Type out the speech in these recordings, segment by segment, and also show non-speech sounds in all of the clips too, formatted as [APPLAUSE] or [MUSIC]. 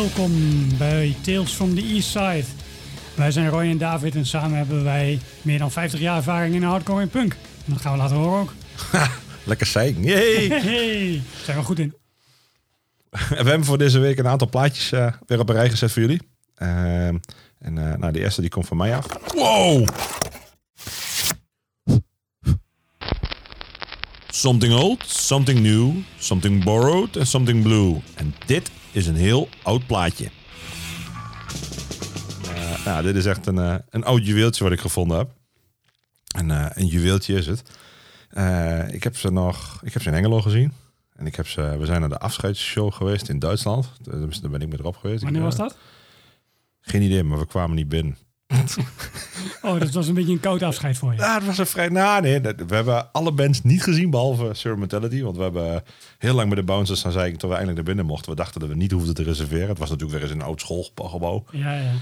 Welkom bij Tales from the East Side. Wij zijn Roy en David en samen hebben wij meer dan 50 jaar ervaring in hardcore en punk. En dat gaan we laten horen ook. Lekker zeiken. Yay! [LAUGHS] Hey, zijn we goed in. We hebben voor deze week een aantal plaatjes eh, weer op een rij gezet voor jullie. Ehm, en eh, nou, de eerste die komt van mij af. Wow! Something old, something new, something borrowed en something blue. En dit is een heel oud plaatje. Eh, nou, dit is echt een, eh, een oud juweeltje wat ik gevonden heb. En, eh, een juweeltje is het. Ik heb ze nog, ik heb ze in Engelo gezien. En ik heb ze, we zijn naar de afscheidsshow geweest in Duitsland. Dus Daar ben ik met erop geweest. Wanneer Ik, was dat? Geen idee, maar we kwamen niet binnen. [LAUGHS] Oh, dat was een beetje een koud afscheid voor je. Ja, het was een vrij... Nou, nee, we hebben alle bands niet gezien, behalve Sir Mentality. Want we hebben heel lang met de bouncers aan zeiken tot we eindelijk naar binnen mochten. We dachten dat we niet hoefden te reserveren. Het was natuurlijk weer eens een oud schoolgebouw. Ja, ja.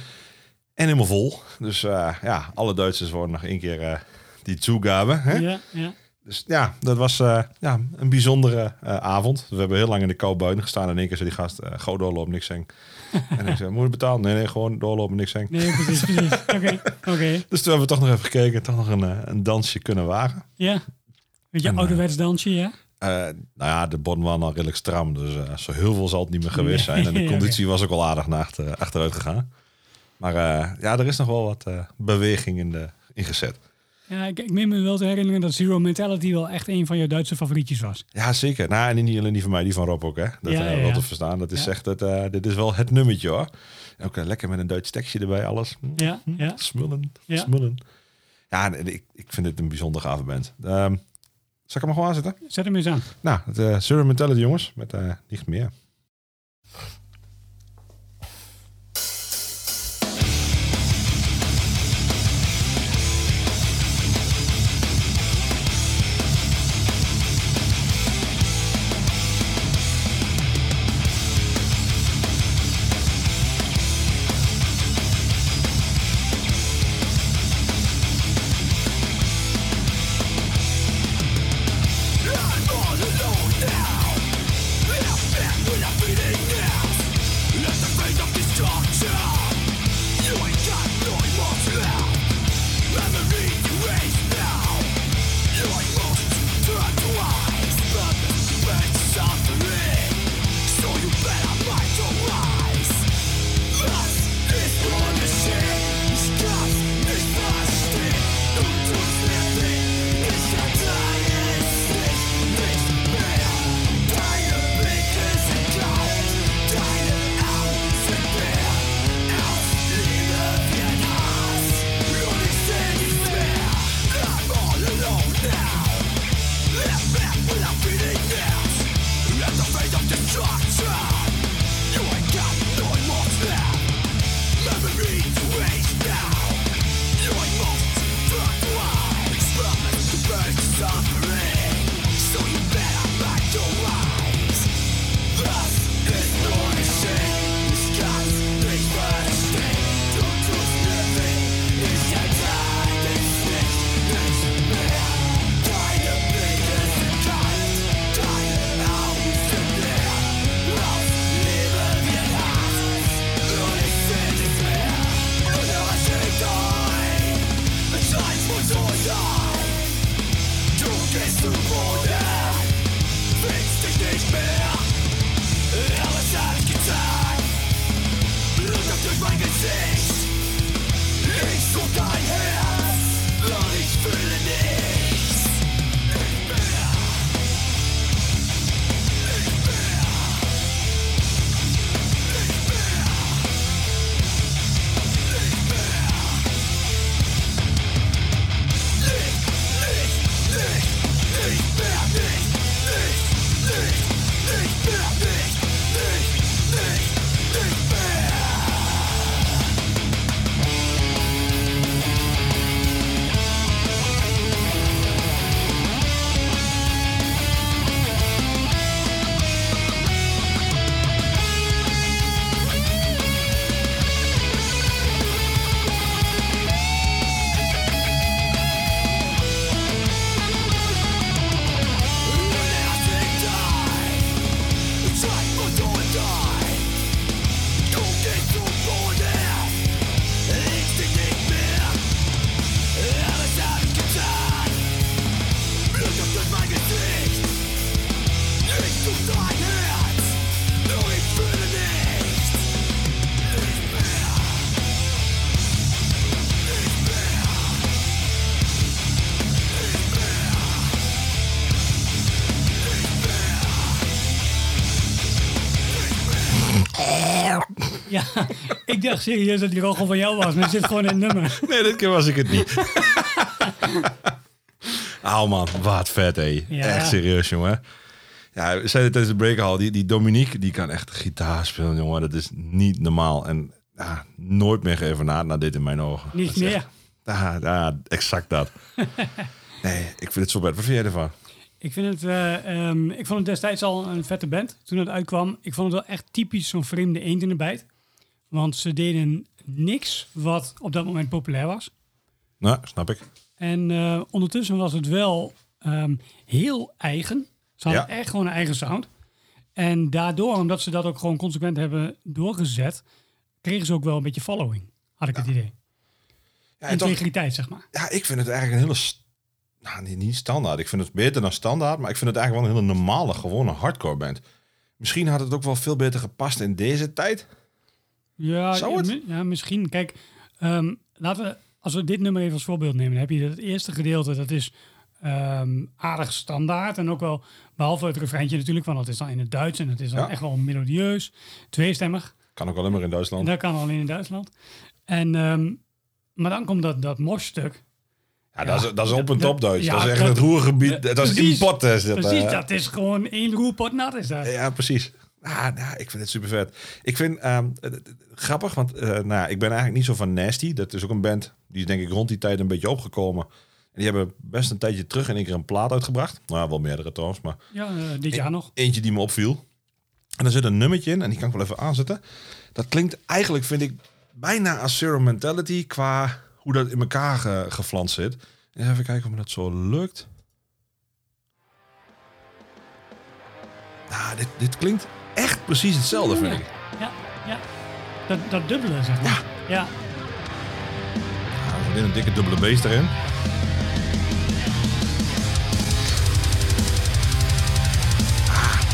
En helemaal vol. Dus eh, ja, alle Duitsers worden nog één keer eh, die toegave. Hè? Ja, ja. Dus ja, dat was eh, ja, een bijzondere eh, avond. We hebben heel lang in de kou buiten gestaan. En in één keer zei die gast, uh, gauw doorlopen, niks zeng. en ik zei, moet je betalen? Nee, nee, gewoon doorlopen, niks zeng. Nee, precies, precies. Oké, [LAUGHS] oké. Dus toen hebben we toch nog even gekeken. Toch nog een, eh, een dansje kunnen wagen. Ja. Weet je, En, eh, ouderwets dansje, ja? Eh, nou ja, de borden waren al redelijk stram. Dus eh, zo heel veel zal het niet meer geweest zijn. En de [LAUGHS] conditie was ook al aardig naar achter, achteruit gegaan. Maar eh, ja, er is nog wel wat eh, beweging in, de, in gezet. Ja, ik, ik meen me wel te herinneren dat Zero Mentality wel echt een van je Duitse favorietjes was. Ja, zeker. Nou, en niet alleen die van mij, die van Rob ook, hè. Dat Ja, eh, ja, wel ja. te verstaan. Dat is echt, het, eh, dit is wel het nummertje, hoor. Ook eh, lekker met een Duits tekstje erbij, alles. Hm, Ja, ja. Smullen, Ja. smullen. Ja, ik, ik vind het een bijzonder gave band. Ehm zal ik hem maar gewoon aanzetten? Zet hem eens aan. Nou, het uh, Zero Mentality, jongens. Met niet meer. [LAUGHS] Ja, ik dacht serieus dat die rogel van jou was, maar het zit gewoon in het nummer. [LAUGHS] Nee, dit keer was ik het niet. [LAUGHS] Auw man, wat vet hé. Ja. Echt serieus jongen. Ja, we zeiden tijdens de break al, die, die Dominique die kan echt gitaar spelen jongen. Dat is niet normaal. En ja, nooit meer geëvenaard naar dit in mijn ogen. Niet meer. echt- Ja, ja, exact dat. nee, ik vind het zo vet. Wat vind jij ervan? Ik, vind het, eh, ehm, ik vond het destijds al een vette band toen het uitkwam. Ik vond het wel echt typisch zo'n vreemde eend in de bijt. Want ze deden niks wat op dat moment populair was. Nou, snap ik. En eh, ondertussen was het wel ehm, heel eigen. Ze hadden Ja. echt gewoon een eigen sound. En daardoor, omdat ze dat ook gewoon consequent hebben doorgezet, kregen ze ook wel een beetje following, had ik het idee. Ja, toch, Integriteit, zeg maar. ja, ik vind het eigenlijk een hele... Nou, niet, niet standaard. Ik vind het beter dan standaard. Maar ik vind het eigenlijk wel een hele normale, gewone hardcore band. Misschien had het ook wel veel beter gepast in deze tijd. Ja, Zou het? ja misschien. Kijk, ehm, laten we, als we dit nummer even als voorbeeld nemen, dan heb je het eerste gedeelte, dat is ehm, aardig standaard. En ook wel, behalve het refreintje natuurlijk, want dat is dan in het Duits en het is dan Ja. echt wel melodieus. Tweestemmig. Kan ook alleen maar in En Duitsland. dat kan alleen in Duitsland. En, ehm, maar dan komt dat, dat morstuk. Ja, dat is, dat is op en dat- top Duits. dat is echt het roergebied. Dat is import. Is dat, Precies, eh. dat is gewoon één roerpot nat is dat. Ja, precies. Ah, nou, ik vind het super vet. Ik vind het- het- grappig, want nou, ik ben eigenlijk niet zo van Nasty. Dat is ook een band die is denk ik rond die tijd een beetje opgekomen. En die hebben best een tijdje terug in één keer een plaat uitgebracht. Nou, wel meerdere trouwens, maar Ja, dit jaar nog. eentje die me opviel. En er zit een nummertje in, en die kan ik wel even aanzetten. Dat klinkt eigenlijk, vind ik, bijna als Zero Mentality qua hoe dat in elkaar ge, geflanst zit. Even kijken of dat zo lukt. Nou, dit, dit klinkt echt precies hetzelfde, vind ik. Ja, ja. Dat, dat dubbele, zeg maar. Ja. Nou, er zit een dikke dubbele beest erin.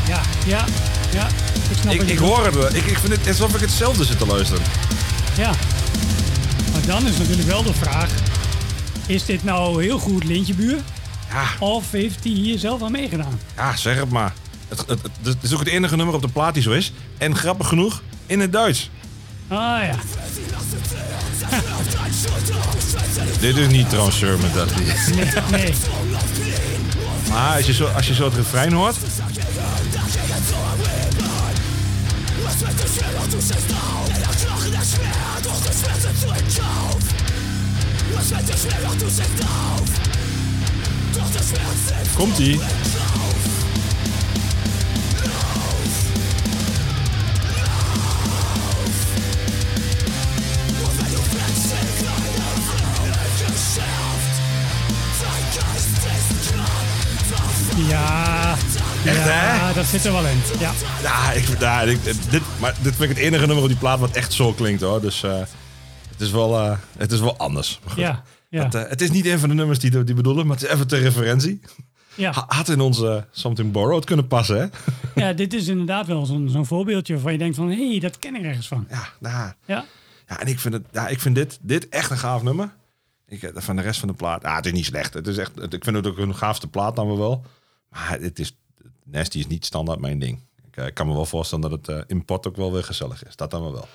Ja, ja, ja. Ik snap Ik, ik hoor het. wel. Ik, ik vind het alsof ik hetzelfde zit te luisteren. Ja. Maar dan is natuurlijk wel de vraag: is dit nou heel goed Lintjebuur? Ja, Of heeft hij hier zelf aan meegedaan? ja zeg het maar. Het, het, het, het is ook het enige nummer op de plaat die zo is. En grappig genoeg, in het Duits. Ah ja. [LAUGHS] Dit is niet trouwens Sir Mentality. Nee, nee. Maar als je, zo, als je zo het refrein hoort... es schwer, doch das Schmerz zu Kauf. Was fällt dir schwer, doch du setzt auf. Doch der Schmerz Kommt die. Dat zit er wel in. Ja. Ja, ik, ja ik, dit, maar dit vind ik het enige nummer op die plaat wat echt zo klinkt hoor. Dus eh, het, is wel, eh, het is wel anders. Maar goed. Ja. Ja. Het, eh, het is niet een van de nummers die, die bedoelen, maar het is even ter referentie. Ja. Ha- Had in onze Something Borrowed kunnen passen, hè? [LAUGHS] ja, dit is inderdaad wel zo'n zo'n voorbeeldje waarvan je denkt van... hé, hey, dat ken ik ergens van. Ja, nou, Ja. ja en ik vind, het, ja, ik vind dit, dit echt een gaaf nummer. Ik, van de rest van de plaat, ja, het is niet slecht. Het is echt, ik vind het ook een gaafste plaat dan wel. Maar het is, Nasty is niet standaard mijn ding. Ik eh, kan me wel voorstellen dat het eh, import ook wel weer gezellig is. Dat dan wel wel.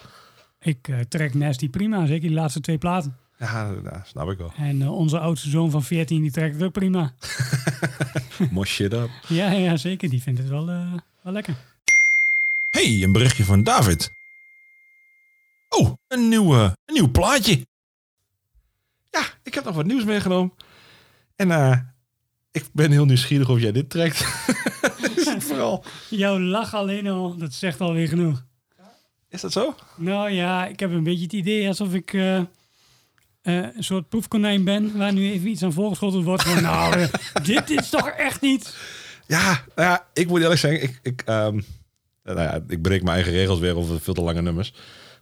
Ik eh, trek Nasty prima, zeker die laatste twee platen. Ja, ja, snap ik wel. En onze oudste zoon van 14, die trekt het ook prima. Mosh shit up. Ja, ja zeker. Die vindt het wel, wel lekker. hey, een berichtje van David. Oh, een nieuw, een nieuw plaatje. Ja, ik heb nog wat nieuws meegenomen. En ik ben heel nieuwsgierig of jij dit trekt. [LAUGHS] Vooral. Jouw lach alleen al, dat zegt alweer genoeg. Is dat zo? Nou ja, ik heb een beetje het idee alsof ik eh, eh, een soort proefkonijn ben... waar nu even iets aan voorgeschoteld wordt van... nou, eh, [LAUGHS] dit is toch echt niet... Ja, nou ja, ik moet eerlijk zeggen, ik, ik, ehm, nou ja, ik breek mijn eigen regels weer over veel te lange nummers.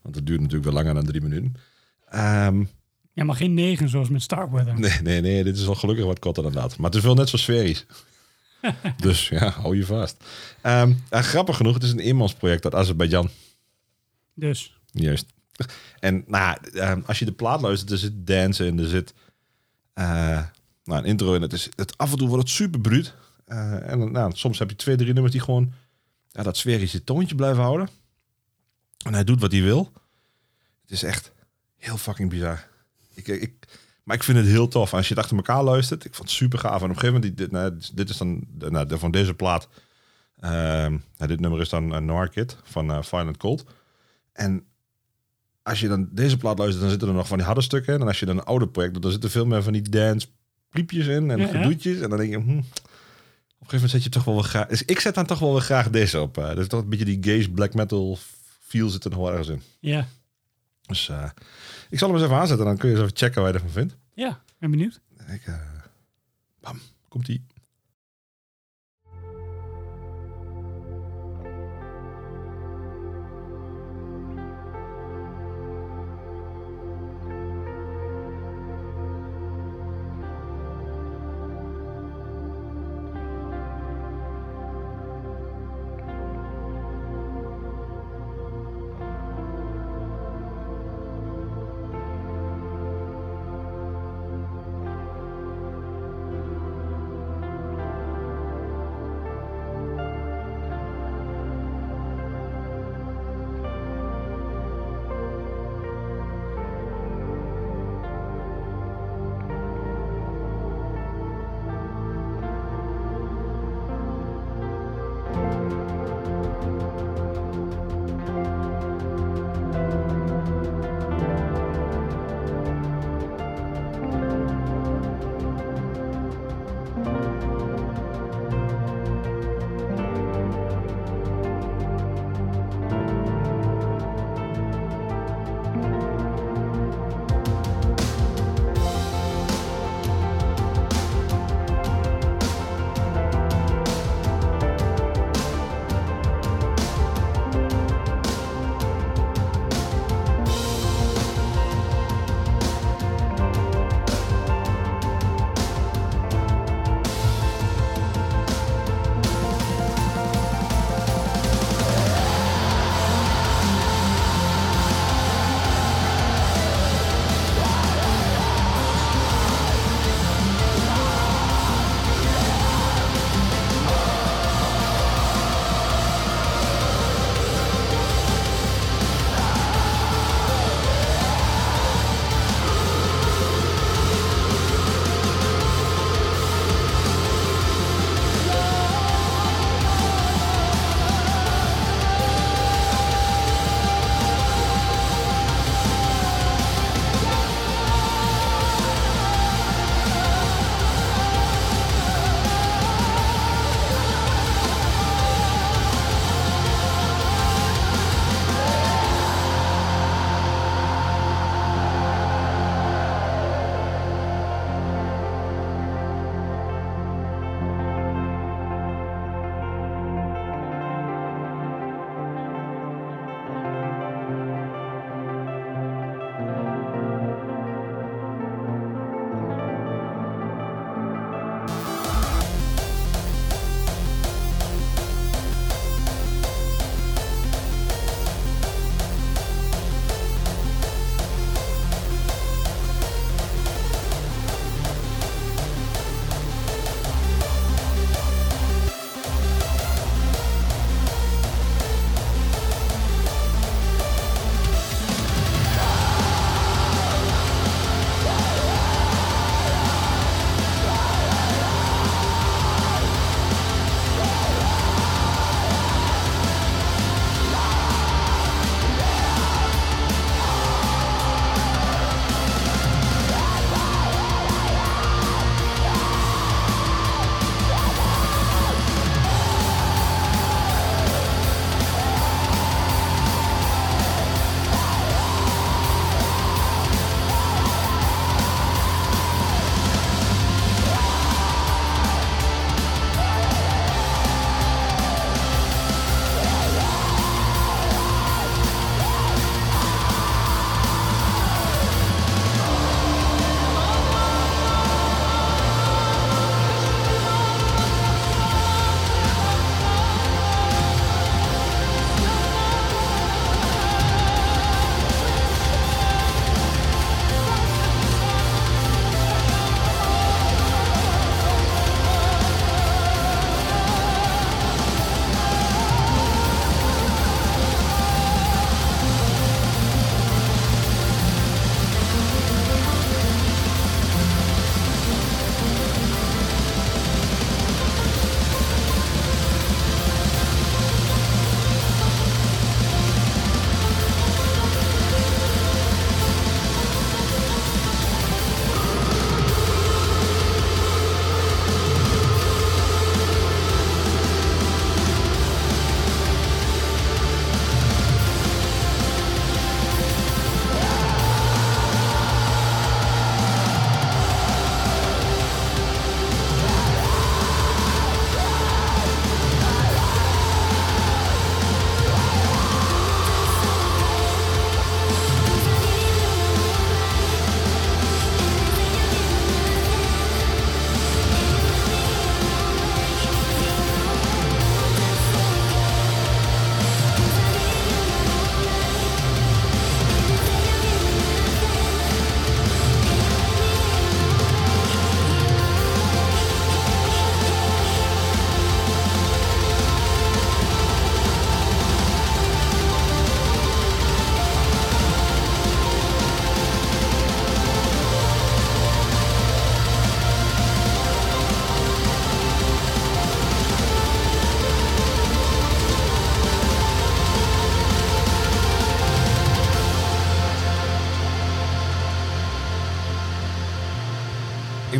Want het duurt natuurlijk wel langer dan drie minuten. Ehm, Ja, maar geen negen zoals met Starkweather. nee, nee, nee, dit is wel gelukkig wat korter dan dat. Maar het is wel net zo sferisch. [LAUGHS] dus ja, hou je vast. Ehm, grappig genoeg, het is een eenmansproject uit Azerbeidzjan. Dus, Juist. En nou, ehm, als je de plaat luistert, er zit dansen in, er zit eh, nou, een intro in. Het is, het, af en toe wordt het super bruut. Eh, en nou, soms heb je twee, drie nummers die gewoon ja, dat sferische toontje blijven houden. En hij doet wat hij wil. Het is echt heel fucking bizar. Ik, ik, maar ik vind het heel tof. Als je het achter elkaar luistert, ik vond het super gaaf. En op een gegeven moment, dit, nou, dit is dan nou, de, van deze plaat. Ehm, nou, dit nummer is dan uh, Noir Kid van uh, Violent Cold. En als je dan deze plaat luistert, dan zitten er nog van die harde stukken in. En als je dan een oude project doet, dan zitten veel meer van die dance pliepjes in en Ja, gedoetjes. En dan denk je, hm, op een gegeven moment zet je toch wel weer graag... Dus ik zet dan toch wel weer graag deze op. dus toch een beetje die gaze black metal feel zit er nog wel ergens in. Ja, Dus eh, ik zal hem eens even aanzetten. Dan kun je eens even checken wat je ervan vindt. ja, ben benieuwd. Ik, eh, bam, komt-ie.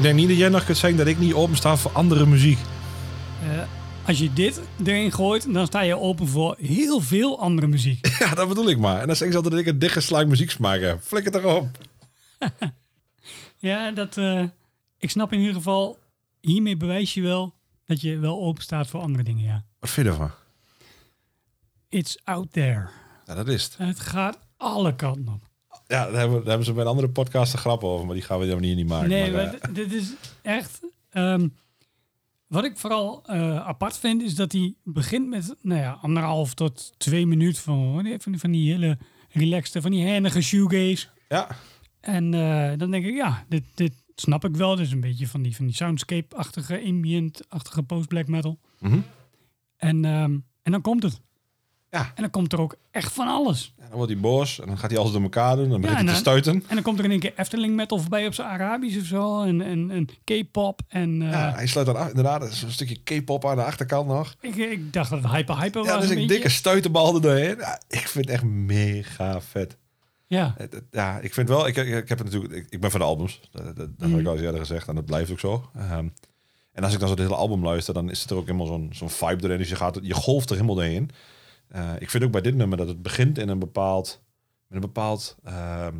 Denk niet dat jij nog kunt zeggen dat ik niet opensta voor andere muziek. Eh, als je dit erin gooit, dan sta je open voor heel veel andere muziek. [LAUGHS] Ja, dat bedoel ik maar. En dan zeggen ze altijd dat ik een dichtgeslagen muzieksmaak heb. Flikker het erop. [LAUGHS] ja, dat, eh, ik snap in ieder geval, hiermee bewijs je wel dat je wel open staat voor andere dingen, ja. Wat vind je ervan? It's out there. Ja, dat is het. Het gaat alle kanten op. Ja, daar hebben, daar hebben ze bij een andere podcast een grap over, maar die gaan we hier niet maken. Nee, maar, maar eh, dit is echt. ehm, wat ik vooral eh, apart vind, is dat hij begint met nou ja, anderhalf tot twee minuten van, van, die, van die hele relaxte, van die hennige shoegaze. ja, En eh, dan denk ik, ja, dit, dit snap ik wel. Is een beetje van die, van die soundscape-achtige, ambient-achtige post-black metal. Mhm. En, ehm, en dan komt het. Ja. En dan komt er ook echt van alles. Ja, dan wordt hij boos en dan gaat hij alles door elkaar doen. Dan begint hij te stuiten. En dan komt er in één keer Efteling metal voorbij op zijn Arabisch of zo. En, en, en K-pop. En eh, Ja, hij sluit dan af, inderdaad, er is een stukje K-pop aan de achterkant nog. ik, ik dacht dat het hyper hyper was. Ja, dus een een dikke stuitenbal er doorheen. Ja, ik vind het echt mega vet. Ja, Het- het- Ja, ik vind wel, ik, ik, heb het natuurlijk, ik, ik ben van de albums. Dat, dat, dat heb Mhm. ik al eens eerder gezegd en dat blijft ook zo. Ehm, en als ik dan zo het hele album luister, dan is er ook helemaal zo'n zo'n vibe erin. Dus je, gaat, je golft er helemaal doorheen. Eh, ik vind ook bij dit nummer dat het begint in een bepaald, met een bepaald ehm,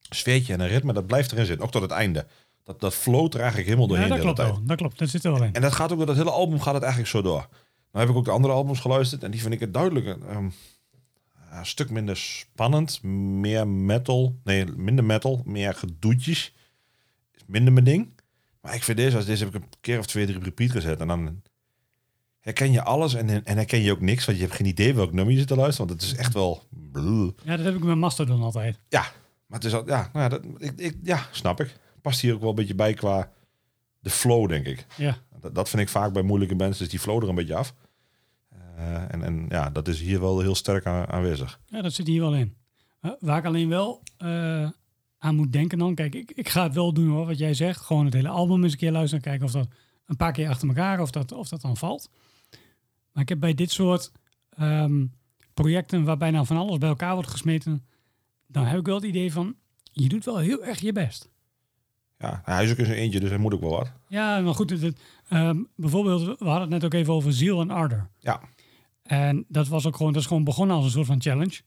sfeertje en een ritme. Dat blijft erin zitten, ook tot het einde. Dat, dat float er eigenlijk helemaal ja doorheen dat de hele klopt wel. Dat klopt, dat zit er wel in. En dat gaat ook door dat hele album gaat het eigenlijk zo door. Nou heb ik ook de andere albums geluisterd en die vind ik het duidelijk ehm, een stuk minder spannend, meer metal, nee minder metal, meer gedoetjes, is minder mijn ding. Maar ik vind deze, als deze heb ik een keer of twee, drie repeat gezet en dan herken je alles en, en herken je ook niks, want je hebt geen idee welk nummer je zit te luisteren, want het is echt wel. Ja, dat heb ik met Mastodon altijd. ja, maar het is al, ja, nou ja, dat, ik, ik, ja, snap ik. Past hier ook wel een beetje bij qua de flow, denk ik. Ja, Dat, dat vind ik vaak bij moeilijke bands, dus die flow er een beetje af. Eh, en, en ja, dat is hier wel heel sterk aan, aanwezig. ja dat zit hier wel in. Uh, waar ik alleen wel eh, aan moet denken dan. Kijk, ik, ik ga het wel doen hoor, wat jij zegt. Gewoon het hele album eens een keer luisteren. Kijken of dat een paar keer achter elkaar, of dat, of dat dan valt. Maar ik heb bij dit soort ehm, projecten waarbij nou van alles bij elkaar wordt gesmeten. Dan heb ik wel het idee van, je doet wel heel erg je best. Ja, hij is ook in zijn eentje, dus hij moet ook wel wat. Ja, maar goed. Het, ehm, bijvoorbeeld, we hadden het net ook even over Ziel en Ardor. Ja. En dat was ook gewoon, dat is gewoon begonnen als een soort van challenge.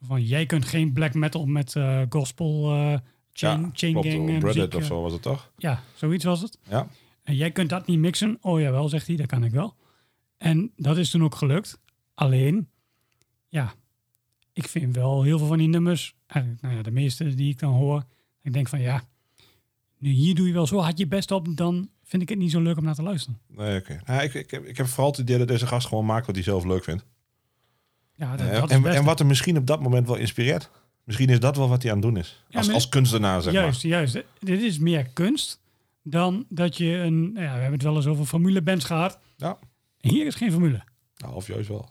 Van jij kunt geen black metal met eh, gospel, eh chain, ja, chain klopt, gang eh, muziek. of zo was het toch? Ja, zoiets was het. Ja. En jij kunt dat niet mixen. Oh jawel, zegt hij, dat kan ik wel. En dat is toen ook gelukt. Alleen, ja, ik vind wel heel veel van die nummers, eigenlijk, nou ja, de meeste die ik dan hoor, ik denk van ja, nu hier doe je wel zo hard je best op, dan vind ik het niet zo leuk om naar te luisteren. Nee, oké. Nou, ik, ik, heb, ik heb vooral het idee dat deze gast gewoon maakt wat hij zelf leuk vindt. Ja, dat, Eh, dat en, en wat hem misschien op dat moment wel inspireert. Misschien is dat wel wat hij aan het doen is. Ja, Als, maar- als kunstenaar, zeg juist, juist. Dit is meer kunst dan dat je een, ja, we hebben het wel eens over formulebands gehad. Ja. En hier is geen formule. Nou, of juist wel.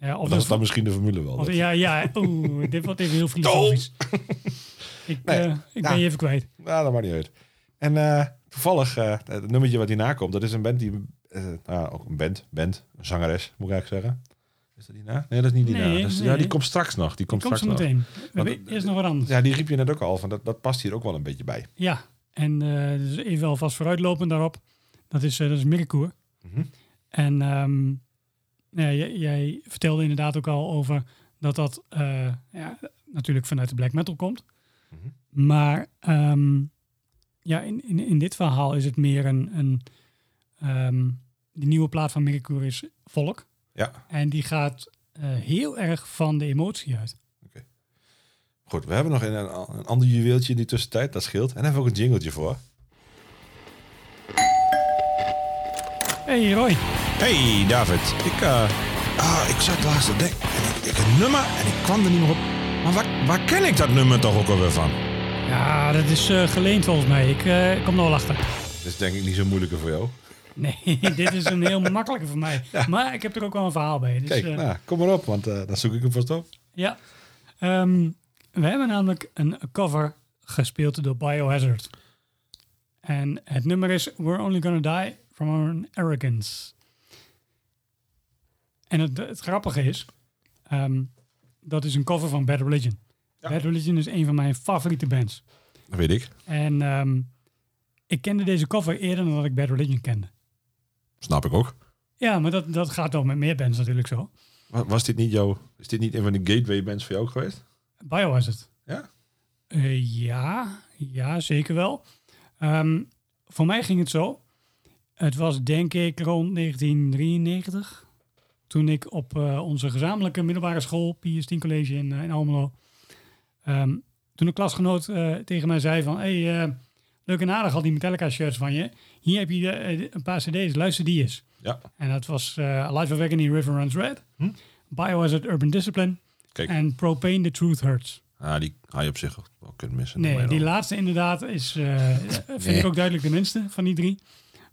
Ja, of dat is dan misschien de formule wel. Of, ja, ja. Oeh, dit wordt even heel filosofisch. [LAUGHS] ik Nee, eh, ik ja. ben je even kwijt. Ja, dat maakt niet uit. En eh, toevallig, eh, het nummertje wat hierna komt, dat is een band die... nou, ja, ook een band, band, een zangeres, moet ik eigenlijk zeggen. Is dat die na? Nee, dat is niet die Nee, na. Dat is- Ja, die komt straks nog. Die komt, straks nog. meteen. Want eerst nog wat anders. Ja, Ja, die riep je net ook al van. Dat, dat past hier ook wel een beetje bij. en eh, dus even alvast vooruitlopend daarop. Dat is, dat is Mirkoer. En ehm, ja, jij, vertelde inderdaad ook al over dat dat eh, ja, natuurlijk vanuit de black metal komt. Mhm. Maar ehm, ja, in, in, in dit verhaal is het meer een... een ehm, die nieuwe plaat van Mirkoer is Volk. Ja, En die gaat eh, heel erg van de emotie uit. goed. We hebben nog een, ander juweeltje in die tussentijd. Dat scheelt. En hebben we ook een jingletje voor. Hey Roy. Hey David. Ik, eh, ah, ik zat laatst te denken. En ik, ik een nummer en ik kwam er niet meer op. Maar waar, waar ken ik dat nummer toch ook alweer van? Ja, dat is eh, geleend volgens mij. Ik eh, kom er wel achter. Dat is denk ik niet zo moeilijker voor jou. Nee, [LAUGHS] dit is een heel makkelijke voor mij. Maar ik heb er ook wel een verhaal bij. Dus, Kijk, eh, nou, kom maar op, want eh, dan zoek ik hem vast op. Ja. Ehm, we hebben namelijk een cover gespeeld door Biohazard. En het nummer is We're Only Gonna Die From Our Arrogance. En het, het grappige is, ehm, dat is een cover van Bad Religion. Ja. Bad Religion is een van mijn favoriete bands. Dat weet ik. En ehm, ik kende deze cover eerder dan dat ik Bad Religion kende. Snap ik ook. Ja, maar dat, dat gaat toch met meer bands natuurlijk zo. Wa- Was dit niet jouw... Is dit niet een van die gateway bands voor jou geweest? Biohazard. Ja? Eh, ja, ja, zeker wel. Ehm, voor mij ging het zo. Het was denk ik rond 1993. Toen ik op eh, onze gezamenlijke middelbare school, Pius 10 College in, eh, in Almelo. ehm, toen een klasgenoot eh, tegen mij zei van... Hey, eh, leuk en aardig al die Metallica shirts van je. Hier heb je de, een paar cd's, luister die eens. Ja. En dat was Alive of Agony, River Runs Red. Hm. Biohazard, Urban Discipline. En Propane, The Truth Hurts. Ah, die had je op zich wel kunnen missen. Nee, die laatste inderdaad is, vind ik ook duidelijk de minste van die drie.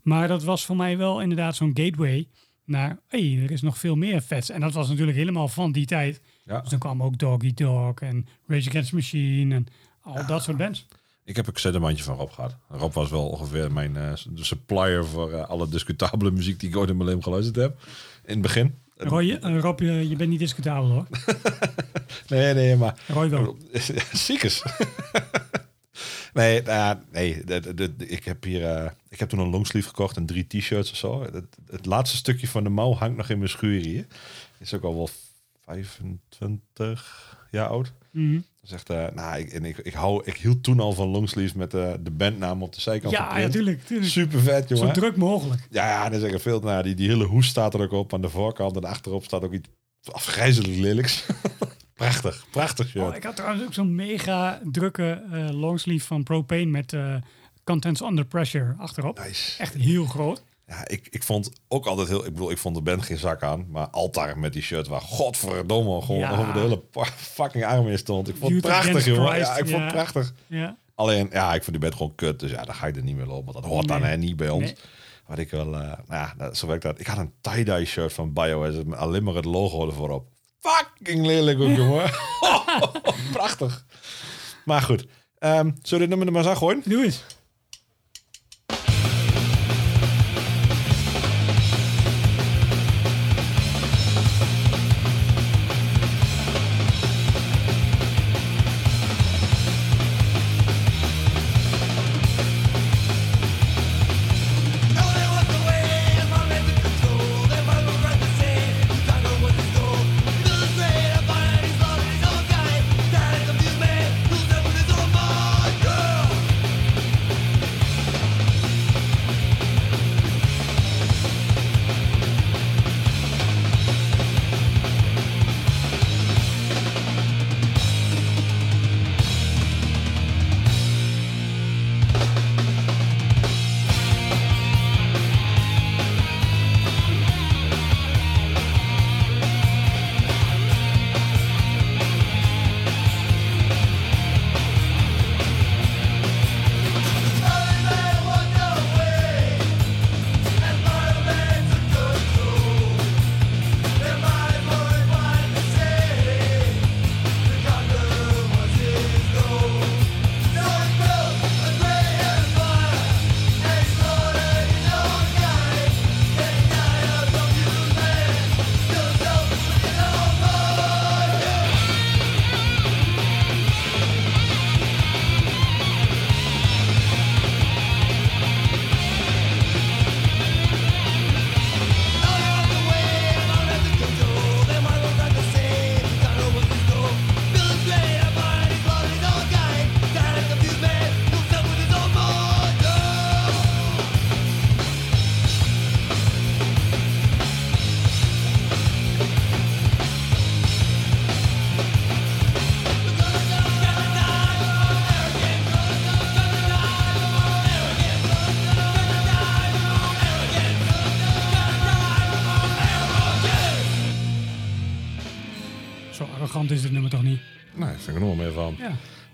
Maar dat was voor mij wel inderdaad zo'n gateway naar, hey, er is nog veel meer vets. En dat was natuurlijk helemaal van die tijd. Ja. Dus dan kwam ook Doggy Dog en Rage Against the Machine en al dat soort bands. Ik heb een cassettemandje van Rob gehad. Rob was wel ongeveer mijn eh, supplier voor eh, alle discutabele muziek die ik ooit in mijn leven geluisterd heb. In het begin. Roy, eh, Rob, je, je bent niet discutabel hoor. [LAUGHS] Nee, nee, maar... Roy wel. [LAUGHS] Ziekes. [LAUGHS] nee, nou ja, nee de, de- de- ik, heb hier, eh, ik heb toen een longsleeve gekocht en drie t-shirts of zo. Het, het laatste stukje van de mouw hangt nog in mijn schuur hier. Is ook al wel 25 jaar oud. Mhm. Zegt, eh nou, ik, en ik, ik, hou, ik hield toen al van longsleeves met eh, de bandnaam op de zijkant. Ja, natuurlijk. tuurlijk. Super vet, Zo jongen. druk mogelijk. Ja, ja, dat is echt veel. Nou, die, die hele hoes staat er ook op aan de voorkant. En achterop staat ook iets afgrijzelijk lelijks. [LAUGHS] prachtig, prachtig shirt. Oh, ik had trouwens ook zo'n mega drukke eh, longsleeve van Propane met eh, Contents Under Pressure achterop. Nice. Echt heel groot. Ja, ik, ik vond ook altijd heel... Ik bedoel, ik vond de band geen zak aan. Maar Altar met die shirt waar godverdomme gewoon Ja. over de hele fucking arm in stond. Ik vond het prachtig, jongen. Christ, Ja, ik vond het prachtig. Ja. Alleen, ja, ik vond die band gewoon kut. Dus ja, daar ga ik er niet meer op. Want dat hoort dan Nee. hè, niet bij ons. Nee. Wat ik wel... eh, nou ja, zo werkt dat. Ik had een tie-dye shirt van Biohazard met alleen maar het logo ervoor op. Fucking lelijk ook, jongen. [LAUGHS] [LAUGHS] Prachtig. Maar goed. Ehm zullen we dit nummer er maar eens aan gooien? Doe eens.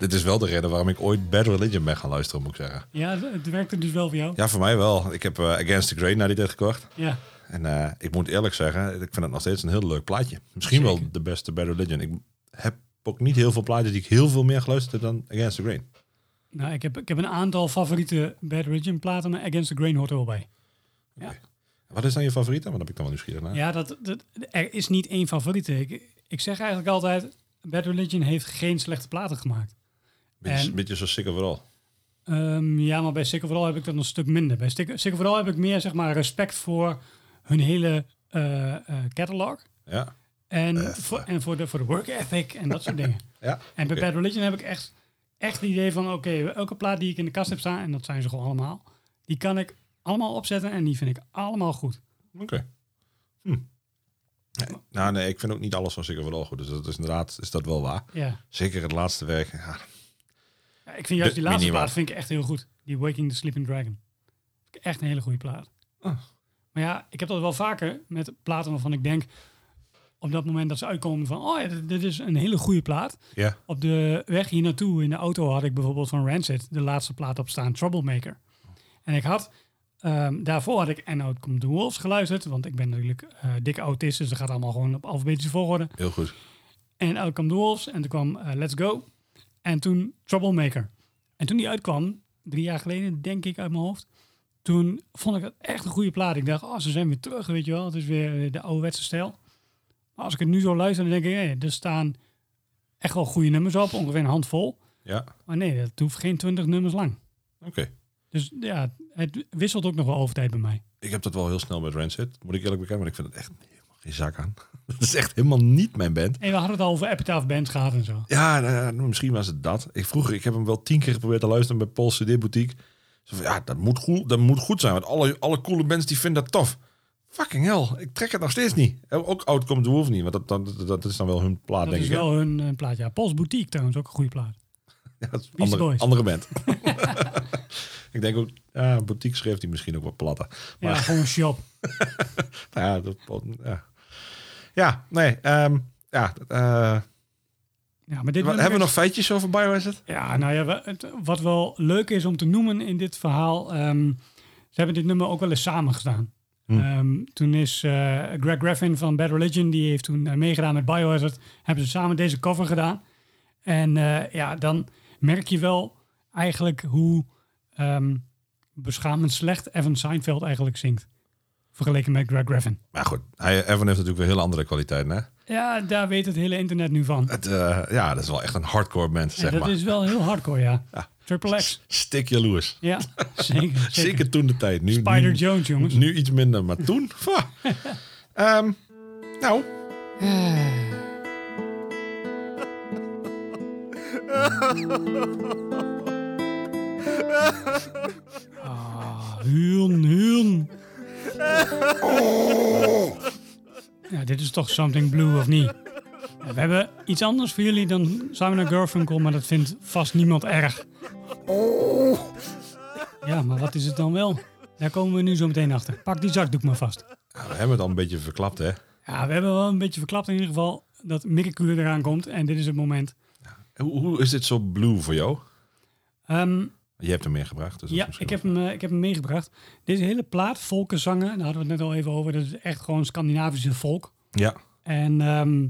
Dit is wel de reden waarom ik ooit Bad Religion ben gaan luisteren, moet ik zeggen. ja het- het werkte dus wel voor jou. Ja, voor mij wel. Ik heb eh, Against the Grain naar die tijd gekocht. Ja. En eh, ik moet eerlijk zeggen, ik vind het nog steeds een heel leuk plaatje. Misschien wel de beste Bad Religion. Ik heb ook niet heel veel plaatjes die ik heel veel meer geluisterd heb dan Against the Grain. Nou, ik heb, ik heb een aantal favoriete Bad Religion platen, maar Against the Grain hoort er wel bij. Wat is dan je favoriete? Want dan heb ik dan wel nieuwsgierig naar. Ja, dat, dat, er is niet één favoriete. Ik, ik zeg eigenlijk altijd, Bad Religion heeft geen slechte platen gemaakt. Beetje, en- beetje zo sick overal. Ehm, ja, maar bij Sick Overall heb ik dat een stuk minder. Bij Sick Overall heb ik meer zeg maar, respect voor hun hele eh, eh, catalog. Ja. En, Eh, voor, en voor, de, voor de work ethic en dat soort dingen. [LAUGHS] Ja. En bij Oké. Bad Religion heb ik echt, echt het idee van... oké, elke plaat die ik in de kast heb staan... en dat zijn ze gewoon allemaal... die kan ik allemaal opzetten en die vind ik allemaal goed. Oké. Hm. Nee, nou nee, ik vind ook niet alles van Sicker wel goed. Dus dat is inderdaad is dat wel waar. Ja. Zeker het laatste werk. Ja, Ja, ik vind juist De die laatste minimaal. plaat vind ik echt heel goed. Die Waking the Sleeping Dragon. Echt een hele goede plaat. Ah. Maar ja, ik heb dat wel vaker met platen waarvan ik denk... op dat moment dat ze uitkomen van... oh ja, dit, dit is een hele goede plaat. ja. Op de weg hier naartoe in de auto had ik bijvoorbeeld van Rancid... de laatste plaat op staan, Troublemaker. En ik had... ehm, daarvoor had ik And Out Come the Wolves geluisterd. Want ik ben natuurlijk eh dikke autist, dus dat gaat allemaal gewoon op alfabetische volgorde. heel goed. En Out Come the Wolves. En toen kwam eh, Let's Go. En toen Troublemaker. En toen die uitkwam, drie jaar geleden, denk ik uit mijn hoofd. Toen vond ik het echt een goede plaat. Ik dacht, oh, ze zijn weer terug, weet je wel. Het is weer eh, de ouderwetse stijl. Maar als ik het nu zo luister, dan denk ik, hé, er staan echt wel goede nummers op. Ongeveer een handvol. Ja, Maar nee, dat hoeft geen twintig nummers lang. oké. Dus ja, het wisselt ook nog wel over tijd bij mij. Ik heb dat wel heel snel met Rancid, moet ik eerlijk bekennen. Maar ik vind het echt geen zak aan. [LAUGHS] Dat is echt helemaal niet mijn band. En we hadden het al over Epitaph Bands gehad en zo. Ja, nou ja, misschien was het dat. Ik vroeger, ik heb hem wel tien keer geprobeerd te luisteren bij Paul's CD Boutique. Zo van, ja, dat moet, goed, dat moet goed zijn, want alle, alle coole bands die vinden dat tof. Fucking hell, ik trek het nog steeds niet. Ook Outcome the Wolf niet, want dat, dat, dat is dan wel hun plaat, Dat denk is ik. hè? wel hun eh, plaat. Ja, Pols Boutique trouwens, ook een goede plaat. [LAUGHS] Ja, dat is andere, andere band. [LAUGHS] ik denk ook, ja, Boutique schreef die misschien ook wat platter. Ja, Maar- gewoon shop. Nou ja, dat, ja. Ja, nee, ehm, ja, eh, Ja, maar dit hebben we nog feitjes over Biohazard? Ja, nou ja, wat wel leuk is om te noemen in dit verhaal. ehm, ze hebben dit nummer ook wel eens samen gedaan. Hm. Ehm, toen is eh, Greg Graffin van Bad Religion, die heeft toen eh, meegedaan met Biohazard. Hebben ze samen deze cover gedaan. En ja, dan merk je wel eigenlijk hoe beschamend slecht Evan Seinfeld eigenlijk zingt. Vergeleken met Greg Graffin. Maar goed, Evan heeft natuurlijk weer heel andere kwaliteiten, hè? Ja, daar weet het hele internet nu van. Het, eh, ja, dat is wel echt een hardcore band, zeg dat maar. is wel heel hardcore, ja. Ja. Triple X. Stik jaloers. Ja, [LAUGHS] zeker. Zeker, zeker. toen de tijd. Nu, Spider nu, Jones, jongens. nu iets minder, maar toen... [LAUGHS] Ehm, nou, [LAUGHS] Ah, Huun, Huun. [LAUGHS] Ja, dit is toch Something Blue, of niet? Ja, we hebben iets anders voor jullie dan Simon Garfunkel, maar dat vindt vast niemand erg. Ja, maar wat is het dan wel? Daar komen we nu zo meteen achter. Pak die zakdoek maar vast. ja, we hebben het al een beetje verklapt, hè? Ja, we hebben wel een beetje verklapt in ieder geval dat Cooler eraan komt. En dit is het moment. Hoe, hoe is dit zo blue voor jou? Ehm, Je hebt hem meegebracht. Dus Ja, ik heb, hem, eh, ik heb hem meegebracht. Deze hele plaat, volkenzangen, daar hadden we het net al even over. Dat is echt gewoon Scandinavische volk. Ja, En ehm,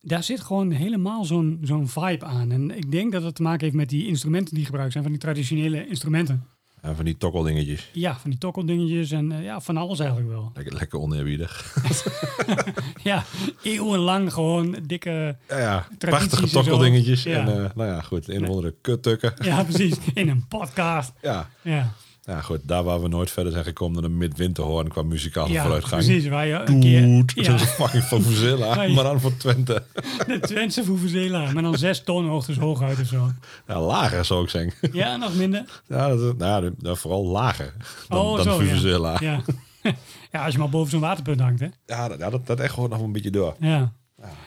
daar zit gewoon helemaal zo'n zo'n vibe aan. En ik denk dat het te maken heeft met die instrumenten die gebruikt zijn, van die traditionele instrumenten. En van die tokkeldingetjes. Ja, van die tokkeldingetjes en eh, ja, van alles eigenlijk wel. Lekker, lekker oneerbiedig. [LAUGHS] Ja, eeuwenlang gewoon dikke... Ja, ja prachtige tokkeldingetjes. Ja. En eh, nou ja, goed, een of andere kuttukken. Ja, precies, in een podcast. Ja. Ja, ja, goed, daar waar we nooit verder zijn gekomen dan een midwinterhoorn qua muzikale ja vooruitgang. precies. Waar je een keer... Doet, Ja. fucking van Vuvuzela, Nee. [LAUGHS] maar dan voor Twente. [LAUGHS] De Twentse Vuvuzela, maar dan zes toonhoogtes hooguit of zo. Ja, lager zou ik zeggen. [LAUGHS] Ja, nog minder. Ja, dat, nou, ja, vooral lager dan, Oh, dan zo, ja. Ja, Ja. ja, als je maar boven zo'n waterpunt hangt, hè. ja, dat, dat echt gewoon nog een beetje door. Ja.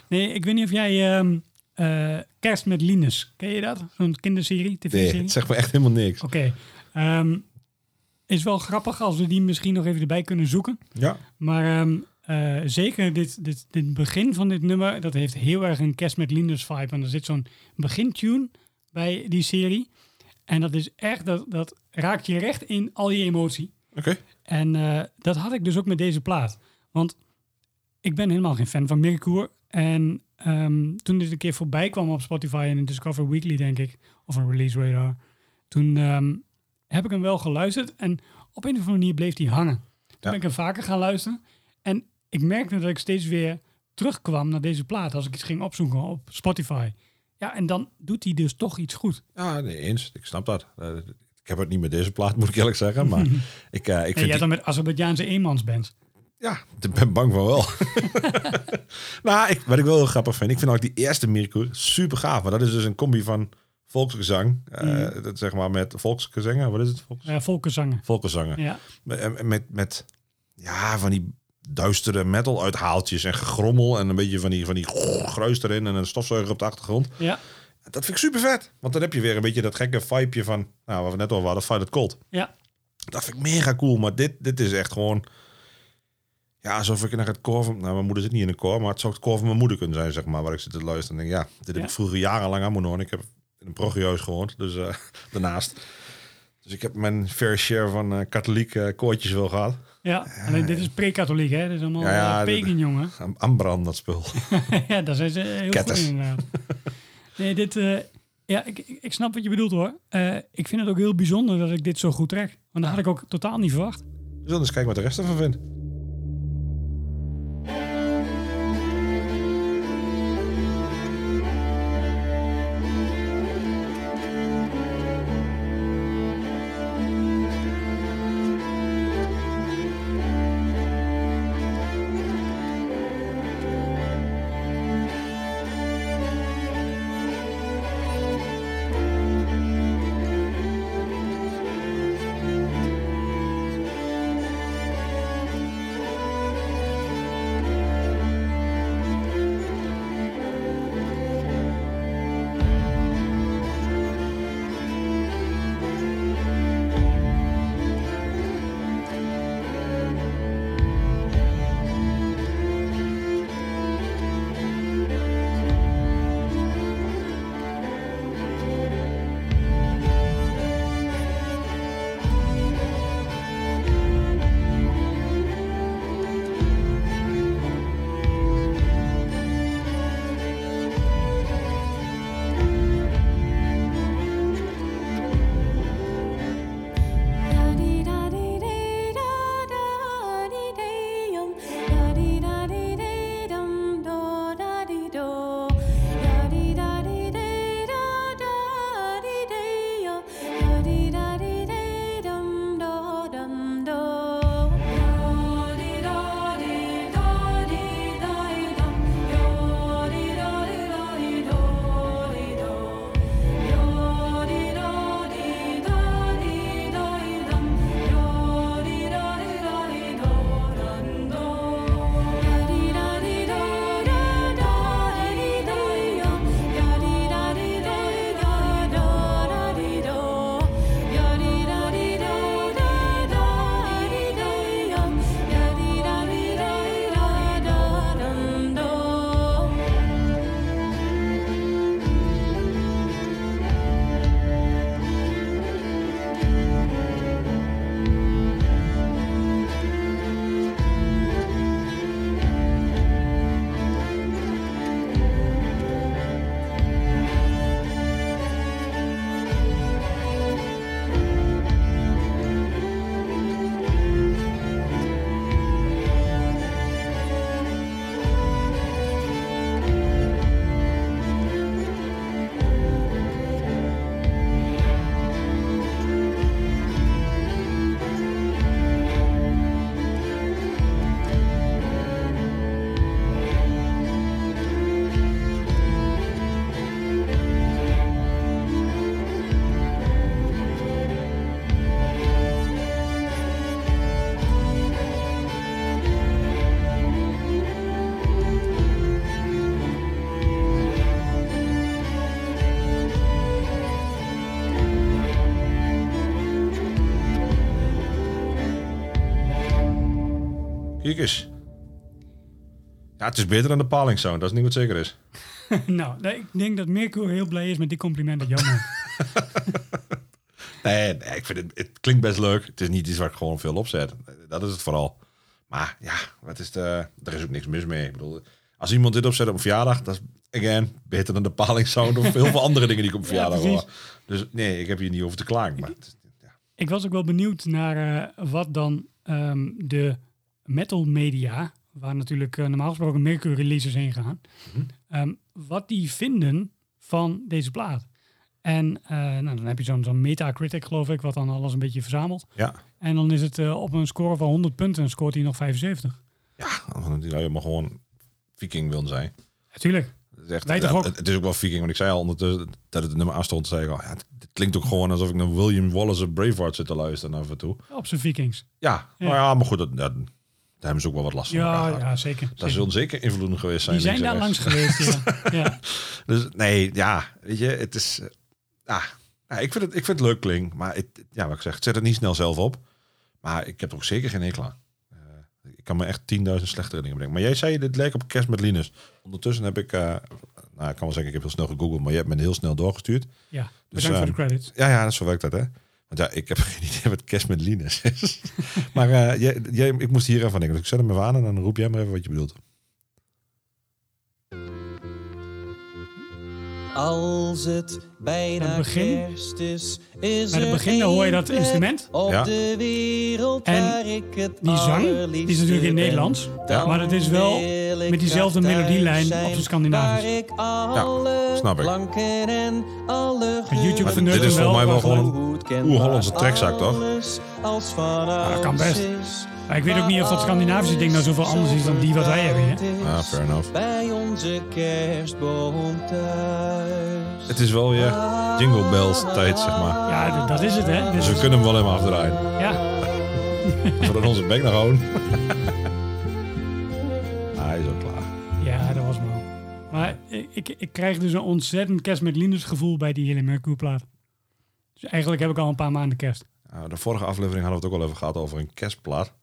Nee, ik weet niet of jij ehm, eh, Kerst met Linus, ken je dat? Zo'n kinderserie, Nee, tv-serie? het zegt me echt helemaal niks. Oké. Ehm, is wel grappig als we die misschien nog even erbij kunnen zoeken. Ja, Maar ehm, eh, zeker dit, dit, dit begin van dit nummer, dat heeft heel erg een Kerst met Linus vibe. En er zit zo'n begintune bij die serie. En dat is echt, dat, dat raakt je recht in al je emotie. oké. En eh, dat had ik dus ook met deze plaat. Want ik ben helemaal geen fan van Mirkoer. En ehm, toen dit een keer voorbij kwam op Spotify en in Discover Weekly, denk ik, of een release radar, toen ehm, heb ik hem wel geluisterd. En op een of andere manier bleef hij hangen. Toen ben ik hem vaker gaan luisteren. En ik merkte dat ik steeds weer terugkwam naar deze plaat als ik iets ging opzoeken op Spotify. Ja, en dan doet hij dus toch iets goed. Ja, nee, eens. Ik snap dat. Eh, ik heb het niet met deze plaat, [LAUGHS] moet ik eerlijk zeggen. Maar [LAUGHS] ik, eh, ik vind jij die- dan met Azerbeidzjaanse eenmansband. Ja, ik ben bang van wel. [LAUGHS] nou, ik, wat ik wel heel grappig vind, ik vind ook die eerste Mirko super gaaf. Maar dat is dus een combi van volksgezang, eh, dat zeg maar met volksgezangen. Wat is het? Volks, Uh, volkenzangen. volkszangen. Ja. Met, met, met, ja, van die duistere metal uithaaltjes en gegrommel en een beetje van die, van die gruis erin en een stofzuiger op de achtergrond. Ja. Dat vind ik super vet. Want dan heb je weer een beetje dat gekke vibeje van, nou, wat we net al hadden, Fight It Cold. Ja. Dat vind ik mega cool. Maar dit, dit is echt gewoon... Ja, alsof ik naar het koor van... Nou, mijn moeder zit niet in een koor, maar het zou het koor van mijn moeder kunnen zijn, zeg maar. Waar ik zit te luisteren en denk, ja, dit heb ik vroeger jarenlang aan moeten horen. Ik heb in een progiehuis gewoond, dus eh, [LAUGHS] daarnaast. Dus ik heb mijn fair share van eh katholieke eh, koortjes wel gehad. Ja, alleen dit is pre-katholiek, hè? Dit is allemaal Ja, ja, pagan, jongen. Ambran, dat spul. [LAUGHS] ja, daar zijn ze heel Ketters. goed in, inderdaad. [LAUGHS] nee, dit... ja, ik, ik, snap wat je bedoelt, hoor. Ik vind het ook heel bijzonder dat ik dit zo goed trek. Want dat had ik ook totaal niet verwacht. Zullen eens kijken wat de rest ervan vindt. Kijk eens. Ja, het is beter dan de Paling Sound, dat is niet wat zeker is. [LAUGHS] nou, nee, ik denk dat Mirko heel blij is met die compliment dat Jan [LAUGHS] Nee, nee, ik vind het, het klinkt best leuk. Het is niet iets waar ik gewoon veel op zet. Dat is het vooral. Maar ja, wat is de, er is ook niks mis mee. Ik bedoel, als iemand dit opzet op een verjaardag, dat is, again, beter dan de Paling Sound of heel veel andere dingen die ik op [LAUGHS] verjaardag hoor. Dus nee, ik heb hier niet over te klagen. Maar is- ja. Ik was ook wel benieuwd naar eh, wat dan ehm, de metal media, waar natuurlijk eh, normaal gesproken Mercury releases heen gaan, ehm, wat die vinden van deze plaat. En eh, nou, dan heb je zo'n zo'n Metacritic, geloof ik, wat dan alles een beetje verzamelt. Ja, En dan is het eh, op een score van 100 punten, scoort hij nog 75. ja die zou je maar gewoon viking willen zijn. Natuurlijk. Het is, echt, ja, ook? het, het is ook wel viking, want ik zei al ondertussen dat het nummer afstond, zei ik al, ja, het, het klinkt ook gewoon alsof ik naar William Wallace Braveheart zit te luisteren af en toe. Op zijn Vikings. Ja, Ja. maar ja, maar goed, dat, dat, daar hebben ze ook wel wat last van. Ja, ja, zeker. Daar zullen zeker invloeden geweest zijn. Die zijn daar langs geweest, ja. [LAUGHS] ja. Dus nee, ja, weet je, het is, eh, ja, ik vind het, ik vind het leuk klink, maar het, ja, wat ik zeg, zet het niet snel zelf op, maar ik heb er ook zeker geen hekel aan. Eh, ik kan me echt 10.000 slechtere dingen bedenken. Maar jij zei, dit leek op kerst met Linus. Ondertussen heb ik, eh, nou, ik kan wel zeggen, ik heb heel snel gegoogeld, maar je hebt me heel snel doorgestuurd. ja. Dus, Bedankt voor ehm, de credits. Ja, ja, zo werkt dat, hè. Want ja, ik heb [LAUGHS] geen idee wat kerst met Linus is. [LAUGHS] maar eh, jij, jij, ik moest hier even aan denken. Dus ik zet hem even aan en dan roep jij maar even wat je bedoelt. Als het bijna Het begin- kerst is, is Bij het begin dan hoor je dat instrument. Op Ja. de wereld En waar ik het Die zang, die is natuurlijk in ben. Nederlands. Ja. Maar het is wel met diezelfde melodielijn op zijn, de Scandinavisch. Alle snap ik. en YouTube Maar dit is voor mij wel gewoon een oer-Hollandse trekzak, toch? Ja, dat kan best. Maar ik weet ook niet of dat Scandinavische ding nou zoveel anders is dan die wat wij hebben hier. Ja, fair enough. Bij onze kerstboom thuis. Het is wel weer jingle bells tijd, zeg maar. Ja, d- dat is het, hè. Dus Dus, we kunnen hem wel even afdraaien. ja, [LAUGHS] dan onze bek nog houden. [LAUGHS] ah, hij is ook klaar. ja, dat was mal. Maar ik, ik, ik krijg dus een ontzettend kerst met Linus gevoel bij die hele Mercury plaat. Dus eigenlijk heb ik al een paar maanden kerst. Nou, de vorige aflevering hadden we het ook al even gehad over een kerstplaat.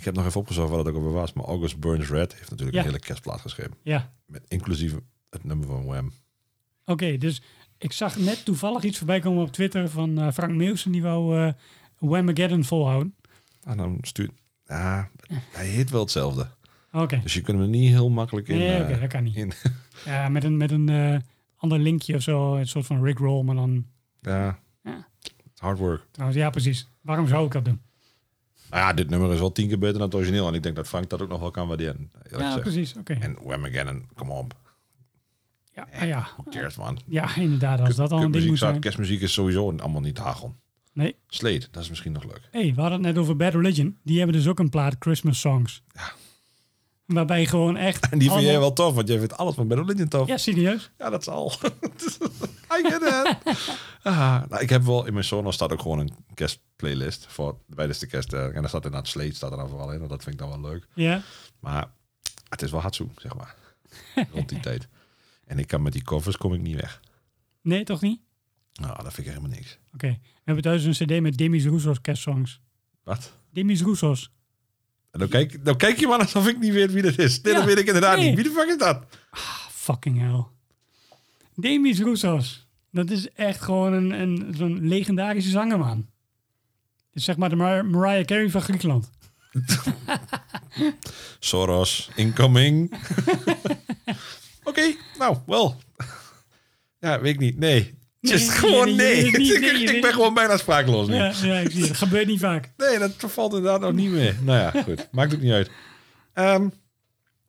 Ik heb nog even opgezocht wat het ook alweer was. Maar August Burns Red heeft natuurlijk Ja. een hele kerstplaat geschreven. Ja, Met inclusief het nummer van Wham. oké. dus ik zag net toevallig iets voorbij komen op Twitter van eh, Frank Meeuwsen. Die wou eh Whamageddon volhouden. En dan stuurt... Ja, hij heet wel hetzelfde. Oké. Dus je kunt hem niet heel makkelijk in... Nee, oké, eh, dat kan niet. in [LAUGHS] Ja, met een, met een ander linkje of zo. Een soort van Rickroll, maar dan... ja, Ja. hard work. Trouwens, ja, precies. Waarom zou ik dat doen? Nou ja, dit nummer is wel tien keer beter dan het origineel. En ik denk dat Frank dat ook nog wel kan waarderen. Ja, precies. Oké. En Wham Again, kom op. Ja, ah, ja. Cares, man? ja, inderdaad. Als dat al een ding moet zijn. Kerstmuziek is sowieso allemaal niet hagel. Nee. Slade, dat is misschien nog leuk. hey, we hadden het net over Bad Religion. Die hebben dus ook een plaat Christmas Songs. Ja. Waarbij gewoon echt... En die vind jij wel tof, want jij vindt alles van Bad Religion tof. Ja, serieus? Ja, dat zal. [LAUGHS] I get it. Ah, nou, ik heb wel in mijn Sonos staat ook gewoon een kerstplaylist voor tijdens de kerst. eh, En daar staat inderdaad Slade staat er dan vooral in. Dat vind ik dan wel leuk. Ja. Maar het is wel Hatsu, zeg maar. Rond die tijd. En ik kan met die covers kom ik niet weg. Nee, toch niet? Nou, dat vind ik helemaal niks. Oké. We hebben thuis een cd met Demis Roussos kerstsongs. Wat? Demis Roussos. En dan kijk, dan kijk je maar alsof ik niet weet wie dat is. Dit Ja, weet ik inderdaad nee. niet. Wie de fuck is dat? Fucking hell. Demis Roussos. Dat is echt gewoon een, een, zo'n legendarische zanger, man. Dus zeg maar de Mar- Mariah Carey van Griekenland. [LAUGHS] Soros, incoming. [LAUGHS] Oké, nou, wel. Ja, weet ik niet. Nee. Just nee, gewoon nee, [LAUGHS] Ik- ben gewoon bijna sprakeloos nu. Ja, ja, ik zie het. Gebeurt niet vaak. Nee, dat valt inderdaad nog niet meer. Nou ja, [LAUGHS] goed. Maakt ook niet uit. Ehm,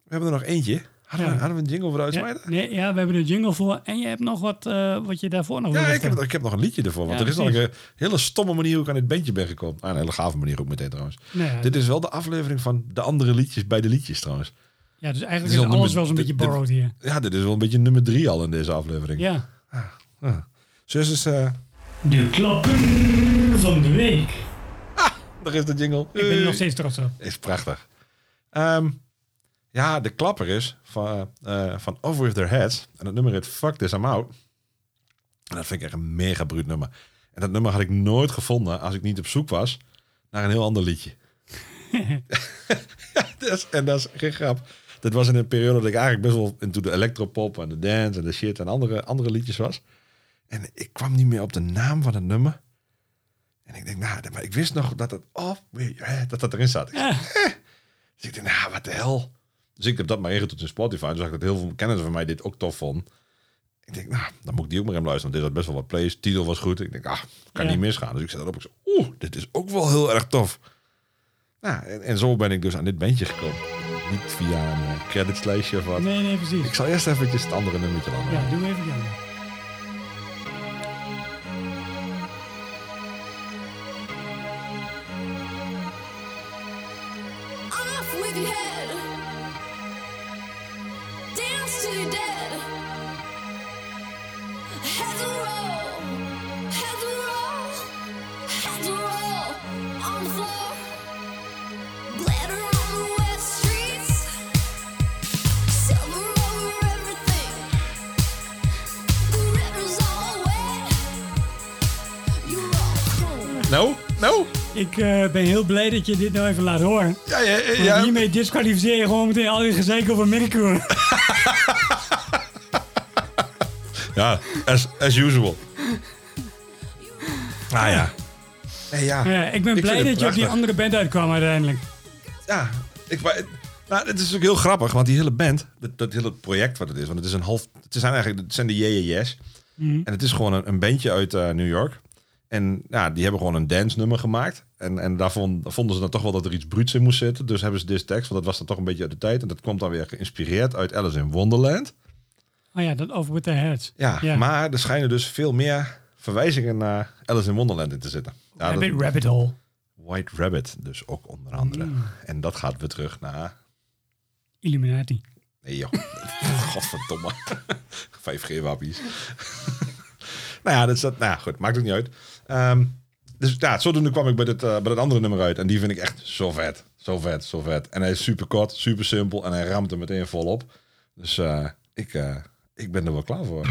we hebben er nog eentje. Hadden, we, Ja. hadden we een jingle voor de Ja, nee, ja, we hebben de jungle voor. En je hebt nog wat eh, wat je daarvoor nog Ja, ik heb, ik heb nog een liedje ervoor. Want Ja, er is nog een hele stomme manier hoe ik aan dit bandje ben gekomen. Ah, een hele gave manier ook meteen trouwens. Dit is wel de aflevering van de andere liedjes bij de liedjes trouwens. ja, dus dit eigenlijk is is al alles nummer- wel zo'n beetje dit- borrowed hier. Ja, dit is wel een beetje nummer drie al in deze aflevering. Ja. Ah. Zus is... eh De klappen van de week. daar is de jingle. Ik ben nog steeds trots op. Is prachtig. Ehm, ja, de klapper is van, eh, van Over With Their Heads. En het nummer heet Fuck This I'm Out. En dat vind ik echt een mega bruut nummer. En dat nummer had ik nooit gevonden als ik niet op zoek was naar een heel ander liedje. [LAUGHS] [LAUGHS] en dat is geen grap. Dat was in een periode dat ik eigenlijk best wel into de electropop en de dance en de shit en andere, andere liedjes was. En ik kwam niet meer op de naam van het nummer. En ik denk, nou, maar ik wist nog dat het, oh, dat dat erin zat. Ja. dus ik dacht, nou, wat de hel. Dus ik heb dat maar ingetoetst in Spotify. En toen zag ik dat heel veel kennissen van mij dit ook tof vonden. Ik denk, nou, dan moet ik die ook maar in luisteren. Want dit had best wel wat plays. Titel was goed. Ik denk, ah, kan Ja. niet misgaan. Dus ik zet erop. Ik zei, oeh, dit is ook wel heel erg tof. Nou, en, en zo ben ik dus aan dit bandje gekomen. niet via een creditslijstje of wat. Nee, nee, precies. Ik zal eerst eventjes het andere nummertje dan. Ja, doe even jammer. Ik eh, ben heel blij dat je dit nou even laat horen. Ja, ja, ja. Want ja. hiermee disqualificeer je gewoon meteen al die gezeik over Mercure. [LAUGHS] Ja, as, as usual. Ah ja. Nee, ja. Ja, ik ben Ik blij dat je op die andere band uitkwam uiteindelijk. Ja, ik, wa- nou, het is ook heel grappig, want die hele band, dat, dat hele project wat het is, want het is een half, het zijn eigenlijk, het zijn de Yeah Yes. En het is gewoon een, een bandje uit eh, New York. En ja, die hebben gewoon een dance nummer gemaakt. En, en vonden ze dan toch wel dat er iets bruuts in moest zitten. Dus hebben ze dit tekst, want dat was dan toch een beetje uit de tijd. En dat komt dan weer geïnspireerd uit Alice in Wonderland. Oh ja, dat over with the heads. Ja, maar er schijnen dus veel meer verwijzingen naar Alice in Wonderland in te zitten. Ja, dat- Rabbit, rabbit hole. White Rabbit dus ook onder andere. En dat gaat weer terug naar... Illuminati. Nee joh, [LAUGHS] godverdomme. [LAUGHS] 5G-wappies. Nou ja, dat is dat, nou goed, maakt het niet uit. Ehm, dus ja, zodoende kwam ik bij dit, eh, dat andere nummer uit. En die vind ik echt zo vet. Zo vet, zo vet. En hij is super kort, super simpel en hij ramt er meteen volop. Dus eh, ik, eh, ik ben er wel klaar voor.